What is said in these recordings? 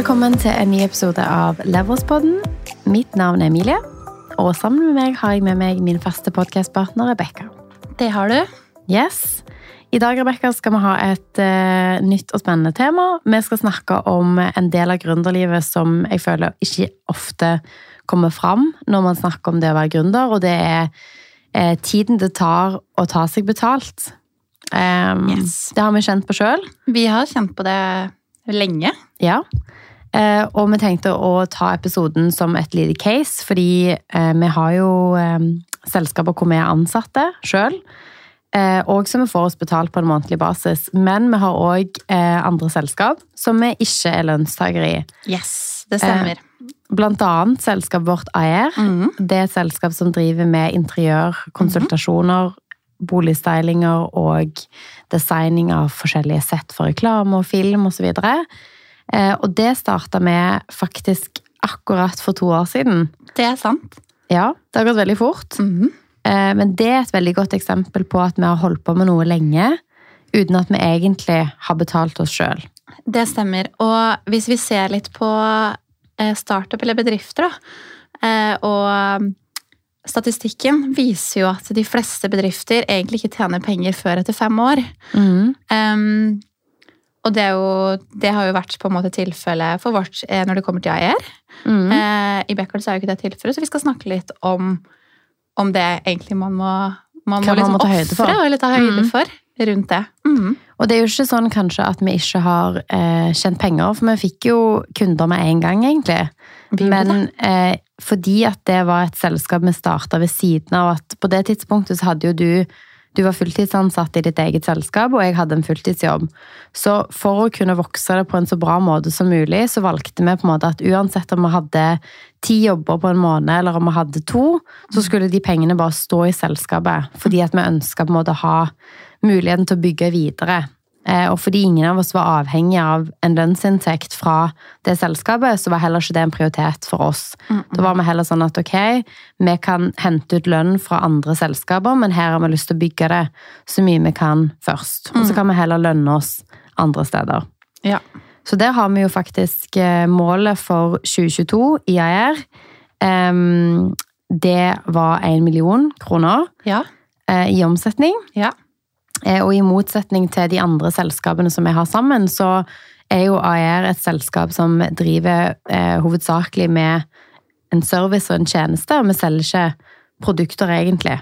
Velkommen til en ny episode av Leverspodden. Mitt navn er Emilie, og sammen med meg har jeg med meg min faste podkastpartner Rebekka. Det har du. Yes. I dag Rebecca, skal vi ha et uh, nytt og spennende tema. Vi skal snakke om en del av gründerlivet som jeg føler ikke ofte kommer fram når man snakker om det å være gründer, og det er uh, tiden det tar å ta seg betalt. Um, Yes. Det har vi kjent på sjøl. Vi har kjent på det lenge. Ja. Eh, og vi tenkte å ta episoden som et lite case, fordi eh, vi har jo eh, selskaper hvor vi er ansatte sjøl. Eh, og som vi får oss betalt på en månedlig basis. Men vi har òg andre selskap som vi ikke er lønnstakere i. Yes, det stemmer. Blant annet selskapet vårt AER. Mhm. Det er et selskap som driver med interiør, konsultasjoner, boligstylinger og designing av forskjellige sett for reklame og film osv. Eh, og det starta vi faktisk akkurat for to år siden. Det er sant. Ja, det har gått veldig fort. Mm -hmm. Men det er et veldig godt eksempel på at vi har holdt på med noe lenge uten at vi egentlig har betalt oss sjøl. Det stemmer. Og hvis vi ser litt på eh, startup eller bedrifter, da, eh, og um, statistikken viser jo at de fleste bedrifter egentlig ikke tjener penger før etter fem år. Um, og det, er jo, det har jo vært på en måte tilfellet for vårt eh, når det kommer til AER. Mm. Eh, I så er jo ikke det tilfellet, så vi skal snakke litt om, om det egentlig man må, man må, liksom man må ta høyde for. eller ta høyde mm. for rundt det. Mm. Og det er jo ikke sånn kanskje at vi ikke har eh, tjent penger, for vi fikk jo kunder med en gang, egentlig. Men eh, fordi at det var et selskap vi starta ved siden av at på det tidspunktet så hadde jo du du var fulltidsansatt i ditt eget selskap, og jeg hadde en fulltidsjobb. Så for å kunne vokse det på en så bra måte som mulig, så valgte vi på en måte at uansett om vi hadde ti jobber på en måned, eller om vi hadde to, så skulle de pengene bare stå i selskapet. Fordi at vi ønska å ha muligheten til å bygge videre. Eh, Og fordi ingen av oss var avhengig av en lønnsinntekt fra det selskapet, så var heller ikke det en prioritet for oss. Da var vi heller sånn at ok, vi kan hente ut lønn fra andre selskaper, men her har vi lyst til å bygge det så mye vi kan først. Og så kan vi heller lønne oss andre steder. Ja. Så der har vi jo faktisk eh, målet for 2022 IAR. AR. Det var én million kroner Ja. eh, i omsetning. Ja. Eh, Og i motsetning til de andre selskapene som vi har sammen, så er jo AER et selskap som driver eh, hovedsakelig med en service og en tjeneste, og vi selger ikke produkter egentlig.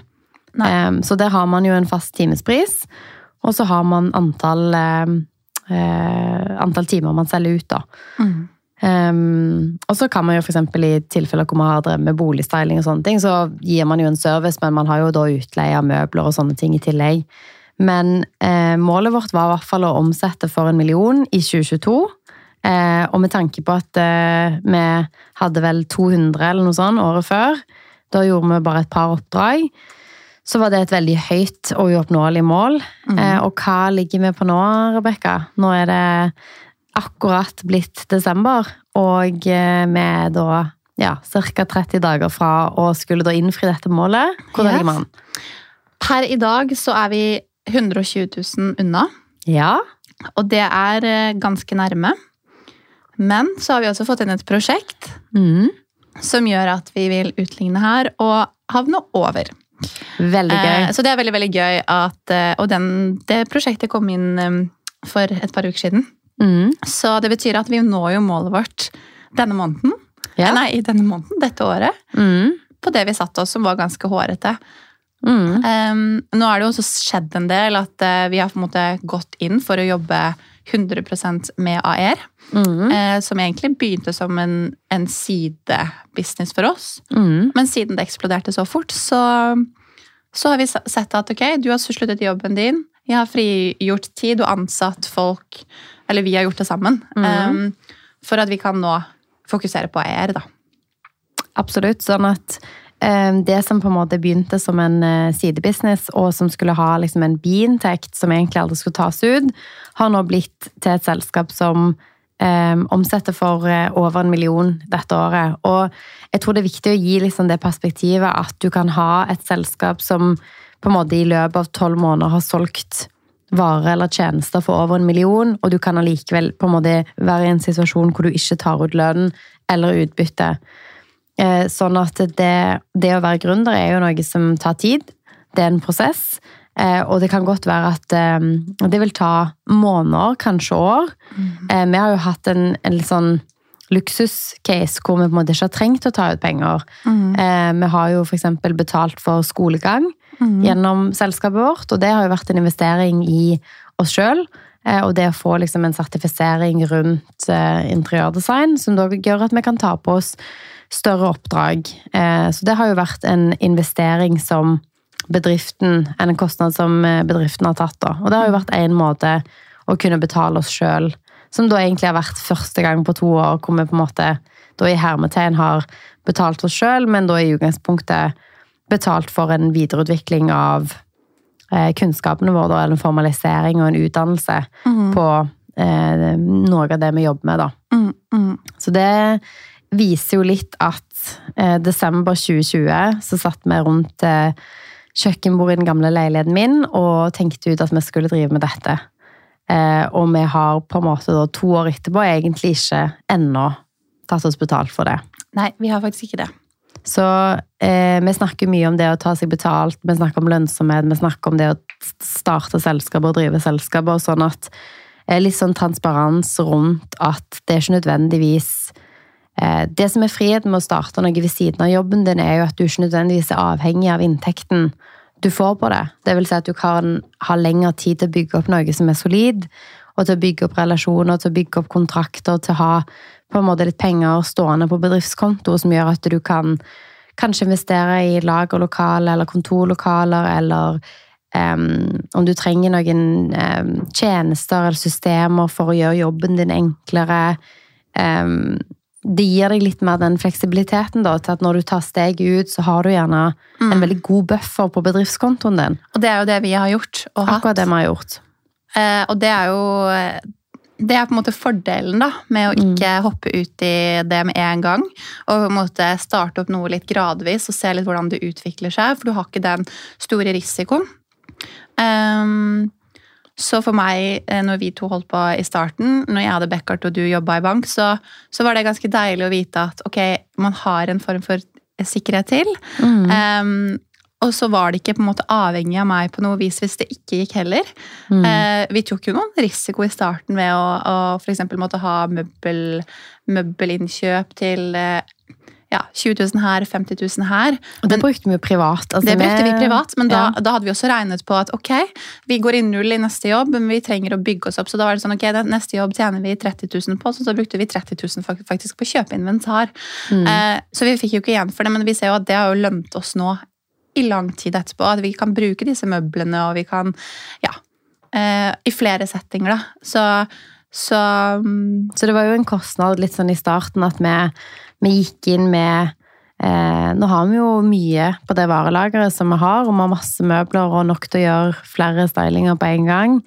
Eh, så der har man jo en fast timespris, og så har man antall, eh, eh, antall timer man selger ut, da. Mm. Um, og så kan man jo eksempel i tilfeller hvor man har drevet med boligstyling og sånne ting, så gir man jo en service, men man har jo da utleie av møbler og sånne ting i tillegg. Men eh, målet vårt var i hvert fall å omsette for en million i 2022. Eh, og med tanke på at eh, vi hadde vel 200 eller noe sånt året før, da gjorde vi bare et par oppdrag, så var det et veldig høyt og uoppnåelig mål. Eh, og hva ligger vi på nå, Rebekka? Nå er det akkurat blitt desember, og eh, vi er da ja, ca. 30 dager fra å skulle da innfri dette målet. Hvordan Yes. ligger man? Per i dag så er vi 120 000 unna, Ja. og det er eh, ganske nærme. Men så har vi også fått inn et prosjekt Mm. som gjør at vi vil utligne her og havne over. Veldig gøy. Eh, Så det er veldig veldig gøy at eh, Og den, det prosjektet kom inn for et par uker siden. Mm. Så det betyr at vi når jo målet vårt denne måneden. Ja. Nei, i denne måneden, dette året. Mm. På det vi satte oss, som var ganske hårete. Mm. Um, nå er det jo også skjedd en del at uh, vi har på en måte gått inn for å jobbe 100% med AR. Mm. Uh, som egentlig begynte som en, en sidebusiness for oss. Mm. Men siden det eksploderte så fort, så, så har vi sett at ok, du har sluttet jobben din. Jeg har frigjort tid og ansatt folk, eller vi har gjort det sammen, em, for at vi kan nå fokusere på AR, da. Absolutt. Sånn at det som på en måte begynte som en eh, sidebusiness, og som skulle ha liksom en biinntekt som egentlig aldri skulle tas ut, har nå blitt til et selskap som eh, omsetter for eh, over en million dette året. Og jeg tror det er viktig å gi liksom det perspektivet at du kan ha et selskap som på en måte i løpet av tolv måneder har solgt varer eller tjenester for over en million, og du kan allikevel være i en situasjon hvor du ikke tar ut lønn eller utbytte. Eh, sånn at det, det å være gründer er jo noe som tar tid. Det er en prosess. Eh, og det kan godt være at eh, det vil ta måneder, kanskje år. Mm. Vi har jo hatt en, en sånn luksuscase hvor vi på en måte ikke har trengt å ta ut penger. Mm. Vi har jo f.eks. betalt for skolegang mm. gjennom selskapet vårt, og det har jo vært en investering i oss sjøl. Og det å få liksom en sertifisering rundt interiørdesign, som da gjør at vi kan ta på oss større oppdrag. Så det har jo vært en investering som bedriften, en kostnad som eh, bedriften har tatt. Da. Og det har jo vært én måte å kunne betale oss sjøl, som da egentlig har vært første gang på to år hvor vi på en måte da i hermetegn har betalt oss sjøl, men da i utgangspunktet betalt for en videreutvikling av eh, kunnskapene våre, da, eller en formalisering og en utdannelse mm. på eh, noe av det vi jobber med, da. Mm, mm. Så det viser jo litt at eh, desember 2020 så satt vi rundt eh, kjøkkenbordet i den gamle leiligheten min og tenkte ut at vi skulle drive med dette. Eh, og vi har på en måte da, to år etterpå egentlig ikke ennå tatt oss betalt for det. Nei, vi har faktisk ikke det. Så eh, vi snakker mye om det å ta seg betalt, vi snakker om lønnsomhet, vi snakker om det å starte selskaper og drive selskaper, sånn at eh, litt sånn transparens rundt at det er ikke nødvendigvis det som er friheten med å starte noe ved siden av jobben din, er jo at du ikke nødvendigvis er avhengig av inntekten du får på det. Det vil si at du kan ha lengre tid til å bygge opp noe som er solid, og til å bygge opp relasjoner, til å bygge opp kontrakter, til å ha på en måte litt penger stående på bedriftskonto som gjør at du kan kanskje investere i lagerlokaler eller kontorlokaler, eller um, om du trenger noen um, tjenester eller systemer for å gjøre jobben din enklere. Um, det gir deg litt mer den fleksibiliteten da, til at når du tar steget ut, så har du gjerne mm. en veldig god buffer på bedriftskontoen din. Og det er jo det vi har gjort. Og Akkurat det vi har gjort. Eh, og det er jo det er på en måte fordelen da, med å ikke mm. hoppe ut i det med en gang. Og på en måte starte opp noe litt gradvis og se litt hvordan det utvikler seg. For du har ikke den store risikoen. Um, så for meg, eh, når vi to holdt på i starten, når jeg hadde Beckart og du jobba i bank, så, så, var det ganske deilig å vite at ok, man har en form for sikkerhet til. Mm. Um, og så var det ikke på en måte avhengig av meg på noe vis hvis det ikke gikk heller. Mm. Uh, vi tok jo noen risiko i starten ved å, å f.eks. måtte ha møbel, møbelinnkjøp til uh, ja, 20 000 her, 50 000 her. Og det brukte vi jo privat. Altså det brukte vi privat, men da, ja. da, hadde vi også regnet på at ok, vi går i null i neste jobb, men vi trenger å bygge oss opp. Så da var det sånn ok, neste jobb tjener vi 30 000 på, så da brukte vi 30 000 faktisk på å kjøpe inventar. Mm. Eh, så vi fikk jo ikke igjen for det, men vi ser jo at det har jo lønt oss nå i lang tid etterpå. At vi kan bruke disse møblene, og vi kan Ja. Eh, I flere settinger, da. Så så, mm, så det var jo en kostnad litt sånn i starten at vi vi gikk inn med eh, Nå har vi jo mye på det varelageret som vi har, og vi har masse møbler og nok til å gjøre flere stylinger på en gang.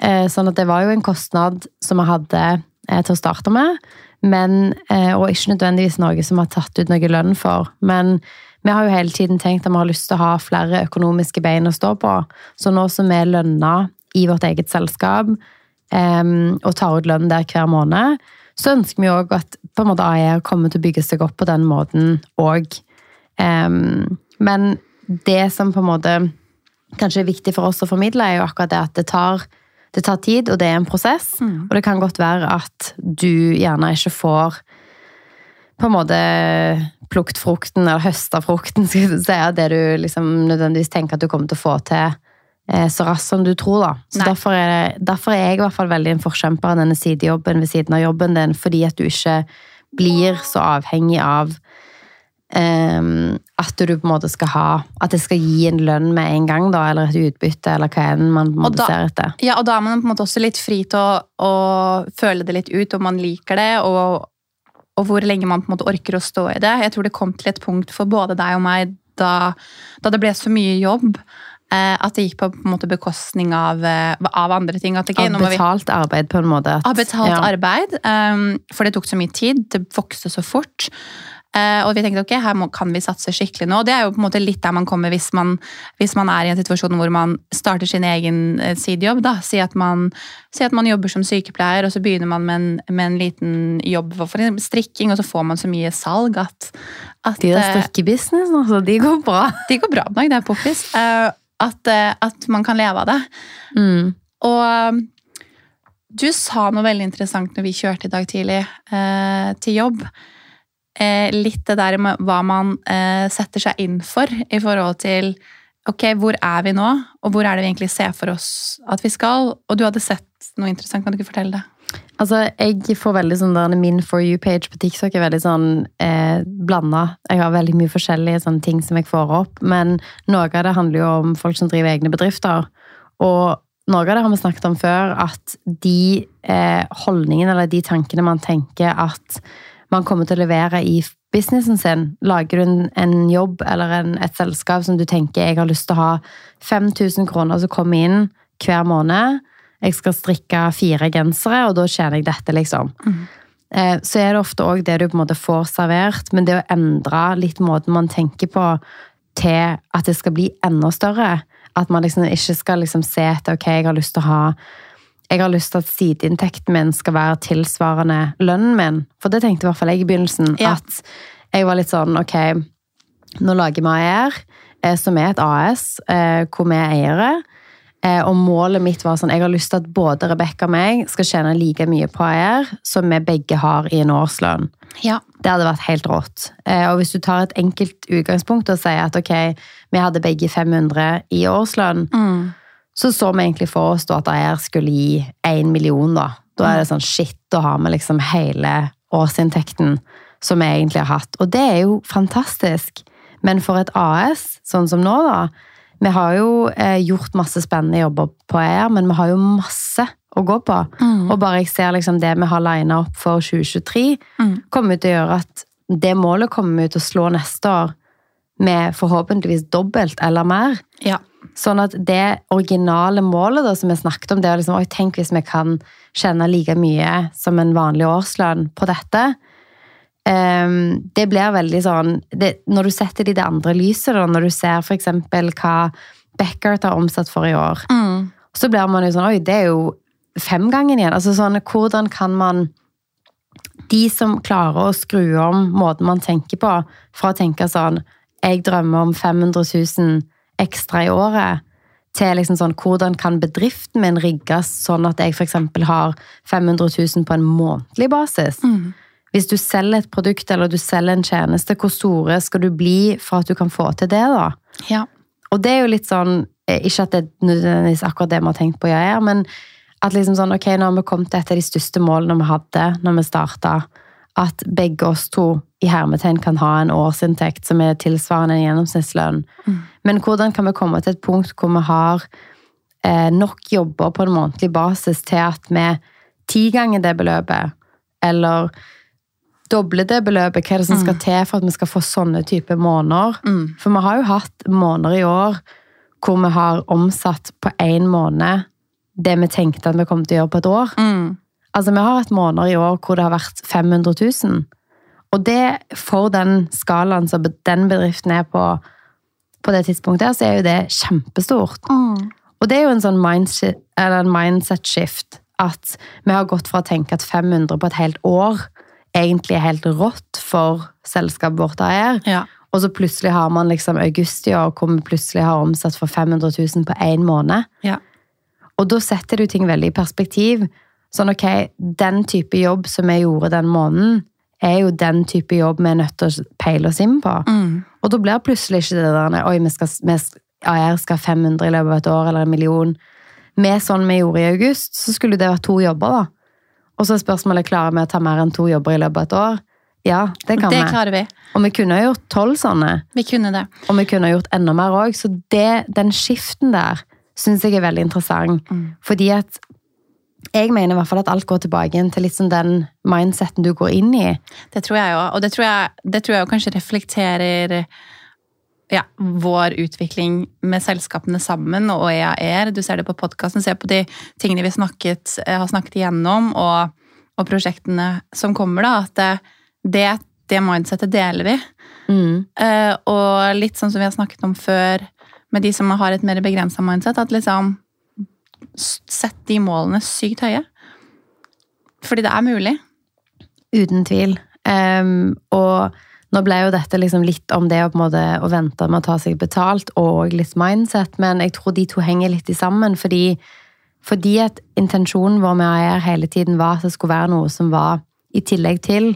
Eh, sånn at det var jo en kostnad som vi hadde eh, til å starte med, men, eh, og ikke nødvendigvis noe som vi har tatt ut noe lønn for. Men vi har jo hele tiden tenkt at vi har lyst til å ha flere økonomiske bein å stå på. Så nå som vi er lønna i vårt eget selskap eh, og tar ut lønn der hver måned, så ønsker vi òg at på en måte AIR kommer til å bygge seg opp på den måten òg. Um, men det som på en måte kanskje er viktig for oss å formidle, er jo akkurat det at det tar, det tar tid, og det er en prosess. Mm. Og det kan godt være at du gjerne ikke får på en måte plukket frukten, eller høsta frukten, skal du si, av det du liksom nødvendigvis tenker at du kommer til å få til så raskt som du tror, da. Så derfor er, derfor er, jeg i hvert fall veldig en forkjemper av denne sidejobben ved siden av jobben din, fordi at du ikke blir så avhengig av um, at du på en måte skal ha At det skal gi en lønn med en gang, da, eller et utbytte, eller hva enn man på en måte da, ser etter. Ja, og da er man på en måte også litt fri til å, å føle det litt ut, om man liker det, og, og, hvor lenge man på en måte orker å stå i det. Jeg tror det kom til et punkt for både deg og meg da, da det ble så mye jobb Eh, at det gikk på, på en måte bekostning av, eh, av andre ting. Okay, av betalt vi, arbeid, på en måte. av betalt ja. arbeid. Um, for det tok så mye tid. Det vokste så fort. Uh, og vi tenkte ok, her må, kan vi satse skikkelig nå. Og det er jo på en måte litt der man kommer hvis man, hvis man er i en situasjon hvor man starter sin egen eh, sidejobb. da. Si at, man, si at man jobber som sykepleier, og så begynner man med en, med en liten jobb for f.eks. strikking, og så får man så mye salg at, at De der eh, strikkebusiness, altså, de går bra. De går bra dag, det er poppis. Eh, at, eh, at man kan leve av det. Mm. Og du sa noe veldig interessant når vi kjørte i dag tidlig eh, til jobb. Eh, litt det der med hva man eh, setter seg inn for i forhold til Ok, hvor er vi nå, og hvor er det vi egentlig ser for oss at vi skal? Og du hadde sett noe interessant, kan du ikke fortelle det? Altså, jeg får veldig sånn der Min for you-page på TikTok er veldig sånn eh, blanda. Jeg har veldig mye forskjellige sånne ting som jeg får opp, men noe av det handler jo om folk som driver egne bedrifter. Og noe av det har vi snakket om før, at de eh, holdningene eller de tankene man tenker at man kommer til å levere i businessen sin. Lager du en, en jobb eller en, et selskap som du tenker jeg har lyst til å ha 5000 kroner som kommer inn hver måned, jeg skal strikke fire gensere, og da tjener jeg dette, liksom. Eh, Så er det ofte òg det du på en måte får servert, men det å endre litt måten man tenker på til at det skal bli enda større. At man liksom ikke skal liksom se etter ok, jeg har lyst til å ha jeg har lyst til at sideinntekten min skal være tilsvarende lønnen min. For det tenkte i hvert fall jeg i begynnelsen. Ja. At jeg var litt sånn ok, nå lager vi AER, eh, som er et AS, eh, hvor vi er eiere. Eh, Og målet mitt var sånn, jeg har lyst til at både Rebekka og meg skal tjene like mye på AR som vi begge har i en årslønn. Ja. Det hadde vært helt rått. Eh, Og hvis du tar et enkelt utgangspunkt og sier at ok, vi hadde begge 500 i årslønn, Mm. så så vi egentlig for oss da at AR skulle gi én million, da. Da er det sånn shit, da har vi liksom hele årsinntekten som vi egentlig har hatt. Og det er jo fantastisk. Men for et AS, sånn som nå, da Vi har jo eh, gjort masse spennende jobber på ER, men vi har jo masse å gå på. Mm. Og bare jeg ser liksom det vi har lina opp for 2023, Mm. kommer til å gjøre at det målet kommer vi til å slå neste år med forhåpentligvis dobbelt eller mer. Ja. Sånn at det originale målet da, som vi snakket om, det er liksom, oi, tenk hvis vi kan tjene like mye som en vanlig årslønn på dette. Ehm, det blir veldig sånn det, Når du setter det i det andre lyset, da, når du ser eksempel hva Beckert har omsatt for i år, Mm. så blir man jo sånn Oi, det er jo femgangen igjen. Altså sånn, hvordan kan man De som klarer å skru om måten man tenker på, fra å tenke sånn Jeg drømmer om 500 000 ekstra i året, til liksom sånn Hvordan kan bedriften min rigges sånn at jeg f.eks. har 500 000 på en månedlig basis? Mm. Hvis du selger et produkt eller du selger en tjeneste, hvor store skal du bli for at du kan få til det, da? Ja. Og det er jo litt sånn eh, Ikke at det er nødvendigvis akkurat det vi har tenkt på, jeg er, men at liksom sånn, ok, nå har vi kommet til et av de største målene vi hadde når vi starta. At begge oss to i hermetegn kan ha en årsinntekt som er tilsvarende en gjennomsnittslønn. Men hvordan kan vi komme til et punkt hvor vi har eh, nok jobber på en månedlig basis til at vi ti ganger det beløpet, eller doble det beløpet, hva er det som skal til for at vi skal få sånne type måneder? Mm. For vi har jo hatt måneder i år hvor vi har omsatt på én måned det vi tenkte at vi kom til å gjøre på et år. Mm. Altså, vi har hatt måneder i år hvor det har vært 500 000. Og det, for den skalaen som den bedriften er på på det tidspunktet, her, så er jo det kjempestort. Mm. Og det er jo en sånn mindset, eller en mindset shift. At vi har gått fra å tenke at 500 på et helt år egentlig er helt rått for selskapet vårt AER, Ja. og så plutselig har man liksom august i år hvor vi plutselig har omsatt for 500 000 på én måned. Ja. Og da setter du ting veldig i perspektiv. Sånn, ok, den type jobb som vi gjorde den måneden, er jo den type jobb vi er nødt til å peile oss inn på. Mm. Og da blir plutselig ikke det der oi, vi skal, vi, AR skal ha 500 i løpet av et år, eller en million. Med sånn vi gjorde i august, så skulle det vært to jobber, da. Og så er spørsmålet klarer vi å ta mer enn to jobber i løpet av et år. Ja, det kan Det vi. klarer vi. Og vi kunne gjort tolv sånne. Vi kunne det. Og vi kunne gjort enda mer òg. Så det, den skiften der syns jeg er veldig interessant. Fordi at jeg mener i hvert fall at alt går tilbake til sånn den mindseten du går inn i. Det tror jeg òg. Og det tror jeg, det tror jeg kanskje reflekterer ja, vår utvikling med selskapene sammen og EAR. Du ser det på podkasten, ser på de tingene vi snakket, har snakket igjennom, og, og prosjektene som kommer. da, At det, det det mindsettet deler vi. Mm. Uh, og litt sånn som vi har snakket om før, med de som har et mer begrensa mindset, at liksom Sett de målene sykt høye. Fordi det er mulig. Uten tvil. Um, og nå ble jo dette liksom litt om det å, måte, å vente med å ta seg betalt, og litt mindset, men jeg tror de to henger litt i sammen, fordi, fordi at intensjonen vår med AR hele tiden var at det skulle være noe som var i tillegg til,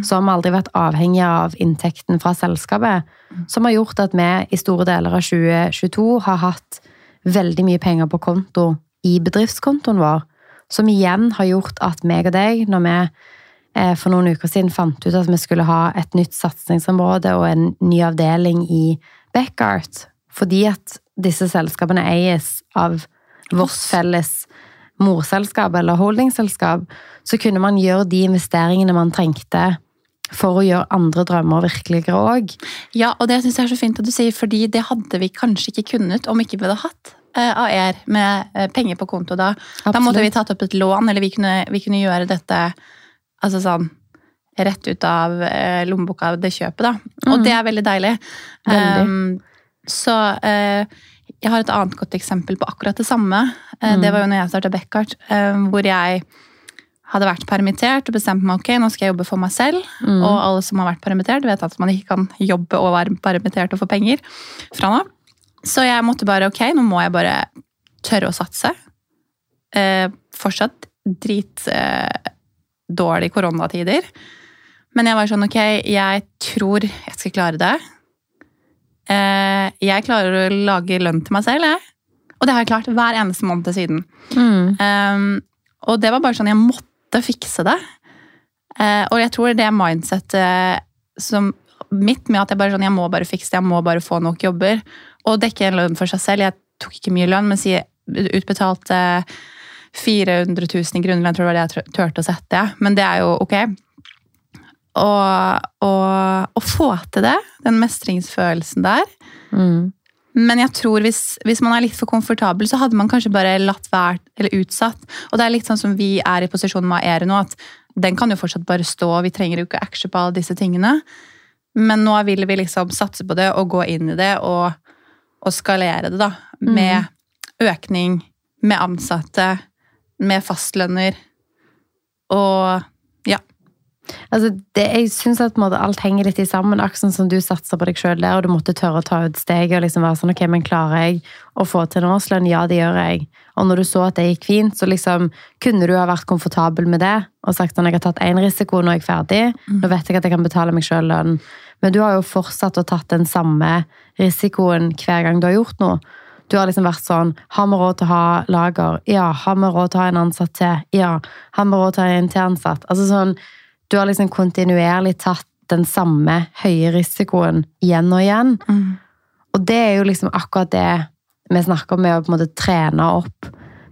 så har vi aldri vært avhengige av inntekten fra selskapet, som har gjort at vi i store deler av 2022 har hatt veldig mye penger på konto i bedriftskontoen vår, som igjen har gjort at meg og deg, når vi for noen uker siden fant ut at vi skulle ha et nytt satsingsområde og en ny avdeling i Beckart, fordi at disse selskapene eies av vårt felles morselskap eller holdingselskap, så kunne man gjøre de investeringene man trengte for å gjøre andre drømmer virkeligere òg. Ja, og det synes jeg er så fint at du sier, fordi det hadde vi kanskje ikke kunnet om ikke vi hadde hatt eh, AR med eh, penger på konto da. Da måtte vi tatt opp et lån, eller vi kunne, vi kunne gjøre dette altså sånn rett ut av eh, lommeboka det kjøpet, da. Og mm. det er veldig deilig. Veldig. Um, så eh, jeg har et annet godt eksempel på akkurat det samme. Eh, Det Mm. var jo når jeg starta Beckhart, eh, hvor jeg hadde vært permittert og bestemt meg ok, nå skal jeg jobbe for meg selv. Mm. Og alle som har vært permittert, vet at man ikke kan jobbe og være permittert og få penger fra Nav. Så jeg måtte bare ok, nå må jeg bare tørre å satse. Eh, fortsatt drit dårlige koronatider. Men jeg var sånn ok, jeg tror jeg skal klare det. Eh, jeg klarer å lage lønn til meg selv, jeg. Og det har jeg klart hver eneste måned siden. Mm. Um, og det var bare sånn, jeg måtte fikse det. Uh, og jeg tror det mindsetet som mitt med at jeg bare sånn, jeg må bare fikse det, jeg må bare få nok jobber. Og dekke en lønn for seg selv. Jeg tok ikke mye lønn, men utbetalte utbetalte 400 000 i grunnlønn, tror jeg var det jeg turte å sette. Men det er jo ok. Og, å få til det, den mestringsfølelsen der, Mm. men jeg tror hvis, hvis man er litt for komfortabel, så hadde man kanskje bare latt være, eller utsatt. Og det er litt sånn som vi er i posisjonen med Aere nå, at den kan jo fortsatt bare stå, vi trenger jo ikke action på alle disse tingene. Men nå vil vi liksom satse på det og gå inn i det og, og skalere det, da. Med økning, med ansatte, med fastlønner. Og ja. Altså, det, jeg synes at måte, alt henger litt i sammen, akkurat sånn som du satser på deg sjøl der, og du måtte tørre å ta ut steget og liksom være sånn ok, men klarer jeg å få til en årslønn? Ja, det gjør jeg. Og når du så at det gikk fint, så liksom kunne du ha vært komfortabel med det og sagt at jeg har tatt én risiko, nå er jeg ferdig, nå vet jeg at jeg kan betale meg sjøl lønn. Men du har jo fortsatt å tatt den samme risikoen hver gang du har gjort noe. Du har liksom vært sånn Har vi råd til å ha lager? Ja. Har vi råd til å ha en ansatt til? Ja. Har vi råd til å ha en til? Altså sånn Du har liksom kontinuerlig tatt den samme høye risikoen igjen og igjen. Og det er jo liksom akkurat det vi snakker om med å på en måte trene opp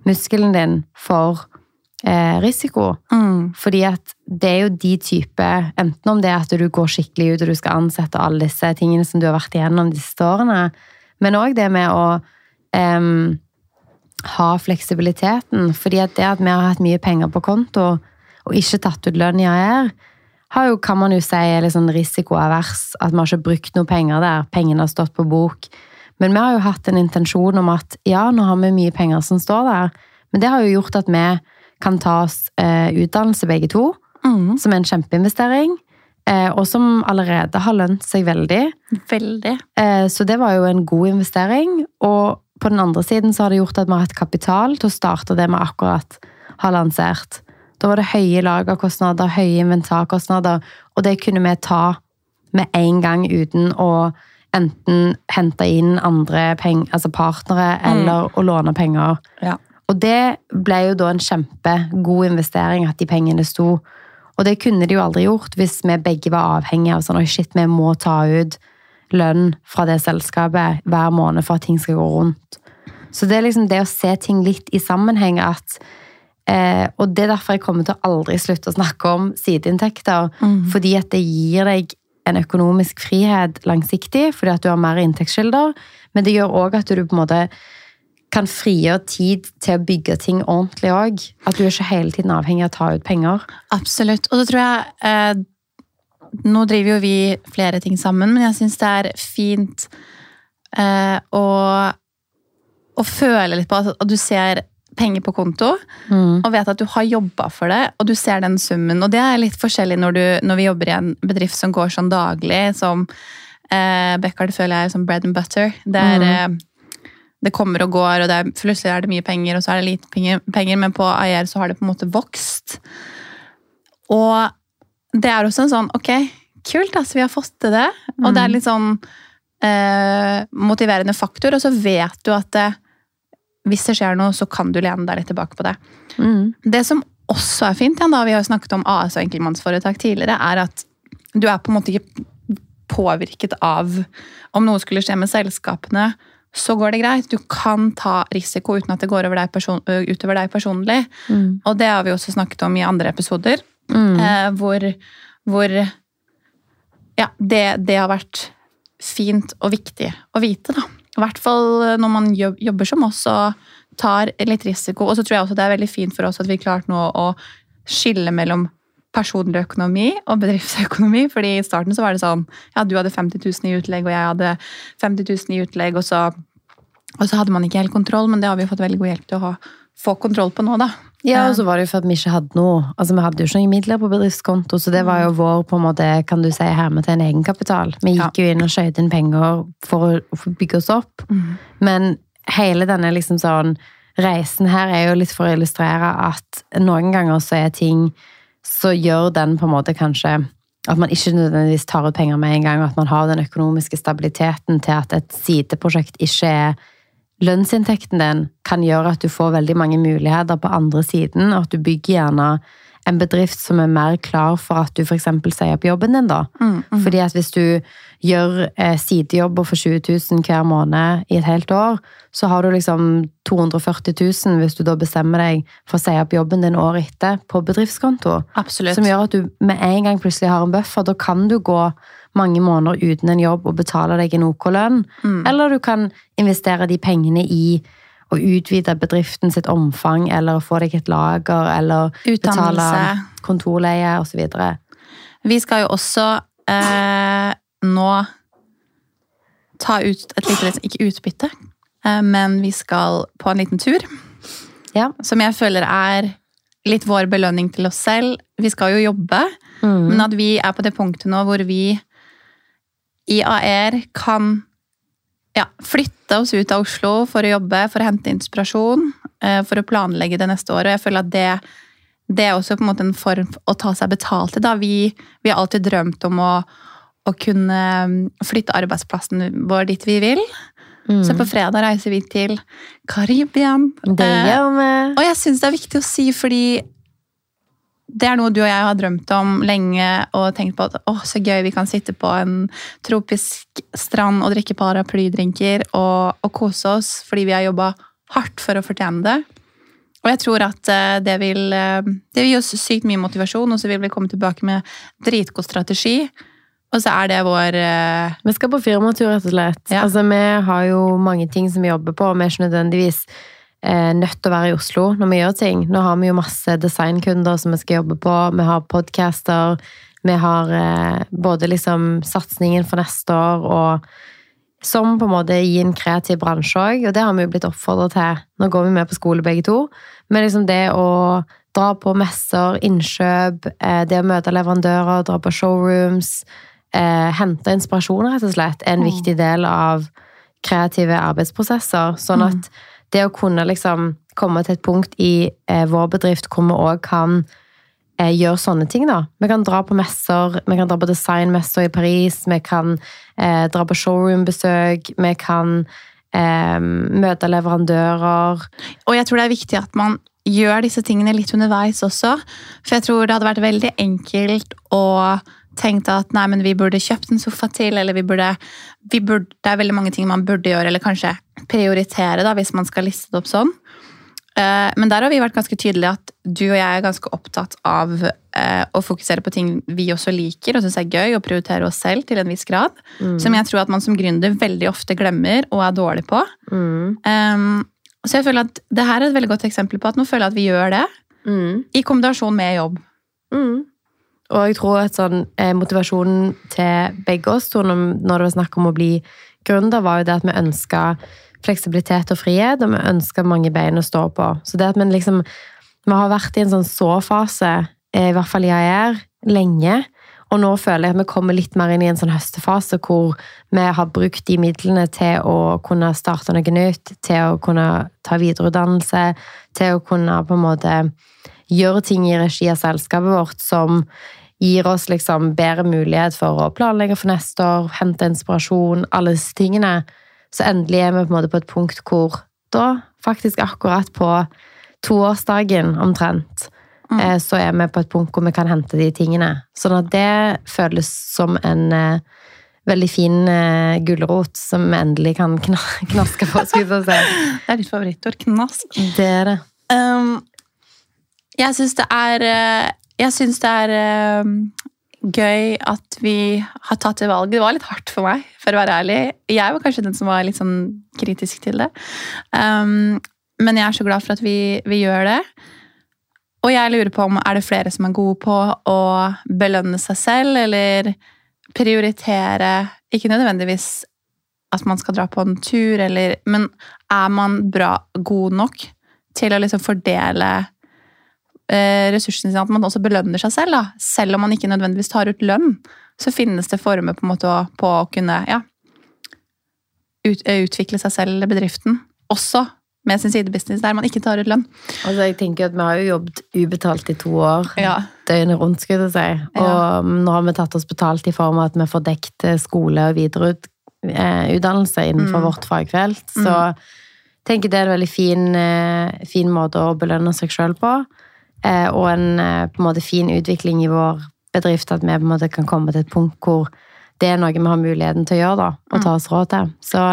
muskelen din for eh, risiko. Mm. Fordi at det er jo de type Enten om det er at du går skikkelig ut og du skal ansette alle disse tingene som du har vært igjennom de siste årene, men òg det med å em, ha fleksibiliteten. Fordi at det at vi har hatt mye penger på konto og ikke tatt ut lønn i AR, har jo, kan man jo si, er litt sånn risikoavers. At vi har ikke brukt noe penger der. Pengene har stått på bok. Men vi har jo hatt en intensjon om at ja, nå har vi mye penger som står der. Men det har jo gjort at vi kan ta oss eh, utdannelse begge to, Mm. som er en kjempeinvestering. Eh, og som allerede har lønt seg veldig. Veldig. Eh, Så det var jo en god investering. Og på den andre siden så har det gjort at vi har hatt kapital til å starte det vi akkurat har lansert. Da var det høye lagerkostnader, høye inventarkostnader, og det kunne vi ta med en gang uten å enten hente inn andre altså partnere eller å låne penger. Ja. Og det ble jo da en kjempegod investering at de pengene sto. Og det kunne de jo aldri gjort hvis vi begge var avhengige av sånn «oh shit, vi må ta ut lønn fra det selskapet hver måned for at ting skal gå rundt. Så det er liksom det å se ting litt i sammenheng at eh, Og det er derfor jeg kommer til å aldri slutte å snakke om sideinntekter. Fordi at det gir deg en økonomisk frihet langsiktig, fordi at du har mer inntektskilder. Men det gjør òg at du på en måte kan frigjøre tid til å bygge ting ordentlig òg. At du er ikke hele tiden avhengig av å ta ut penger. Absolutt. Og så tror jeg eh, Nå driver jo vi flere ting sammen, men jeg syns det er fint eh, å, å føle litt på at du ser penger på konto, Mm. og vet at du har jobba for det, og du ser den summen. Og det er litt forskjellig når, du, når vi jobber i en bedrift som går sånn daglig, som eh, Beckard føler jeg er som bread and butter. Det, er, eh, det kommer og går, og er, plutselig er det mye penger, og så er det lite penger, penger men på AIR så har det på en måte vokst. Og det er også en sånn Ok, kult, altså, vi har fått til det. Og det er litt sånn eh, motiverende faktor, og så vet du at det, hvis det skjer noe, så kan du lene deg litt tilbake på det. Mm. Det som også er fint, igjen da, vi har snakket om AS og enkeltmannsforetak tidligere, er at du er på en måte ikke påvirket av om noe skulle skje med selskapene, så går det greit. Du kan ta risiko uten at det går over deg utover deg personlig. Mm. Og det har vi også snakket om i andre episoder, Mm. eh, hvor, hvor ja, det, det har vært fint og viktig å vite, da. I hvert fall når man jobber som oss og tar litt risiko. Og så tror jeg også det er veldig fint for oss at vi har klart nå å skille mellom personlig økonomi og bedriftsøkonomi. fordi i starten så var det sånn ja, du hadde 50 000 i utlegg, og jeg hadde 50 000 i utlegg, og så, og så hadde man ikke helt kontroll, men det har vi fått veldig god hjelp til å ha, få kontroll på nå, da. Ja, og så var det jo for at vi ikke hadde noe. Altså, Vi hadde jo ikke noen midler på bedriftskonto, så det var jo vår på en måte, kan du si, hermetegn egenkapital. Vi gikk jo inn og skjøt inn penger for å bygge oss opp. Men hele denne liksom sånn reisen her er jo litt for å illustrere at noen ganger så er ting så gjør den på en måte kanskje at man ikke nødvendigvis tar ut penger med en gang, og at man har den økonomiske stabiliteten til at et sideprosjekt ikke er lønnsinntekten din kan gjøre at du får veldig mange muligheter på andre siden, og at du bygger gjerne en bedrift som er mer klar for at du f.eks. sier opp jobben din, da. Fordi at hvis du gjør eh, sidejobber for 20 000 hver måned i et helt år, så har du liksom 240 000 hvis du da bestemmer deg for å si opp jobben din året etter på bedriftskonto. Absolutt. Som gjør at du med en gang plutselig har en buffer. Da kan du gå mange måneder uten en jobb og betale deg en OK lønn. Eller du kan investere de pengene i å utvide bedriften sitt omfang, eller få deg et lager, eller betale Utdannelse. kontorleie osv. Vi skal jo også eh, nå ta ut et lite, ikke utbytte, eh, men vi skal på en liten tur. Ja. Som jeg føler er litt vår belønning til oss selv. Vi skal jo jobbe, Mm. men at vi er på det punktet nå hvor vi i AR kan ja, flytte oss ut av Oslo for å jobbe, for å hente inspirasjon, eh, for å planlegge det neste året. Og jeg føler at det, det er også på en måte en form å ta seg betalt i. Da. Vi, vi har alltid drømt om å, å kunne mm, flytte arbeidsplassen vår dit vi vil. Så på fredag reiser vi til Karibia. Mm. Det Eh, gjør vi. og jeg syns det er viktig å si, fordi det er noe du og jeg har drømt om lenge og tenkt på at å, så gøy vi kan sitte på en tropisk strand og drikke paraplydrinker og, og kose oss fordi vi har jobba hardt for å fortjene det. Og jeg tror at eh, det vil, eh, det vil gi oss sykt mye motivasjon, og så vil vi komme tilbake med dritgod strategi. Og så er det vår uh... Vi skal på firmatur, rett og slett. Ja. Altså, vi har jo mange ting som vi jobber på, og vi er ikke nødvendigvis nødt til å være i Oslo når vi gjør ting. Nå har vi jo masse designkunder som vi skal jobbe på, vi har podcaster, vi har eh, både liksom satsingen for neste år, og som på en måte i en kreativ bransje òg, og det har vi jo blitt oppfordret til. Nå går vi med på skole begge to, men liksom det å dra på messer, innkjøp, eh, det å møte leverandører, dra på showrooms, eh, hente inspirasjon, rett og slett, er en viktig del av kreative arbeidsprosesser. Sånn at det å kunne liksom komme til et punkt i eh, vår bedrift hvor vi òg kan eh, gjøre sånne ting, da. Vi kan dra på messer, vi kan dra på designmesser i Paris, vi kan eh, dra på showroombesøk, vi kan eh, møte leverandører. Og jeg tror det er viktig at man gjør disse tingene litt underveis også. For jeg tror det hadde vært veldig enkelt å tenke at nei, men vi burde kjøpt en sofa til, eller vi burde, vi burde Det er veldig mange ting man burde gjøre, eller kanskje prioritere, da, hvis man skal liste det opp sånn. Eh, Men der har vi vært ganske tydelige at du og jeg er ganske opptatt av eh, å fokusere på ting vi også liker og syns er gøy, og prioritere oss selv til en viss grad. Som jeg tror at man som gründer veldig ofte glemmer og er dårlig på. Um, så jeg føler at det her er et veldig godt eksempel på at nå føler jeg at vi gjør det Mm. i kombinasjon med jobb. Mm. Og jeg tror at sånn, eh, motivasjonen til begge oss to når det var snakk om å bli gründer, var jo det at vi ønska fleksibilitet og frihet, og vi ønska mange bein å stå på. Så det at vi liksom Vi har vært i en sånn så-fase, eh, i hvert fall jeg er, lenge. Og nå føler jeg at vi kommer litt mer inn i en sånn høstefase hvor vi har brukt de midlene til å kunne starte noe nytt, til å kunne ta videreutdannelse, til å kunne på en måte gjøre ting i regi av selskapet vårt som gir oss liksom bedre mulighet for å planlegge for neste år, hente inspirasjon, alle disse tingene. Så endelig er vi på en måte på et punkt hvor da, faktisk akkurat på toårsdagen omtrent, Mm. eh, så er vi på et punkt hvor vi kan hente de tingene. Sånn at det føles som en eh, veldig fin eh, gulrot som vi endelig kan kna knaske på, skulle jeg si. Det er ditt favorittord. Knask. Det er det. Um, jeg syns det er eh, Jeg syns det er um, gøy at vi har tatt det valget. Det var litt hardt for meg, for å være ærlig. Jeg var kanskje den som var litt sånn kritisk til det. Um, men jeg er så glad for at vi, vi gjør det. Og jeg lurer på om er det flere som er gode på å belønne seg selv, eller prioritere Ikke nødvendigvis at man skal dra på en tur, eller, men er man bra, god nok til å liksom fordele eh, ressursene sine? At man også belønner seg selv, da. Selv om man ikke nødvendigvis tar ut lønn, så finnes det former på, en måte på å kunne ja, ut, eh, utvikle seg selv eller bedriften. Også med sin sidebusiness der man ikke tar ut lønn. Altså, jeg tenker at Vi har jo jobbet ubetalt i to år, Ja. døgnet rundt. skulle jeg si. Og nå har vi tatt oss betalt i form av at vi får dekt eh, skole- og videreutdannelse innenfor Mm. vårt fagfelt. Så jeg tenker det er en veldig fin, eh, fin måte å belønne seg sjøl på. Eh, Og en eh, på en måte fin utvikling i vår bedrift, at vi på en måte kan komme til et punkt hvor det er noe vi har muligheten til å gjøre da, og ta oss råd til. Så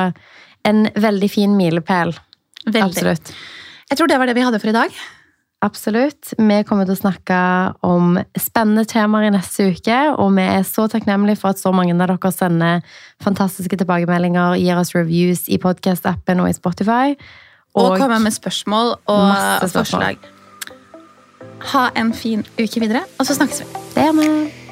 en veldig fin milepæl. Veldig. Absolutt. Jeg tror det var det vi hadde for i dag. Absolutt. Vi kommer til å snakke om spennende temaer i neste uke, og vi er så takknemlige for at så mange av dere sender fantastiske tilbakemeldinger, gir oss reviews i podcast-appen og i Spotify. Og, kommer med spørsmål og spørsmål. forslag. Ha en fin uke videre, og så snakkes vi. det gjør vi.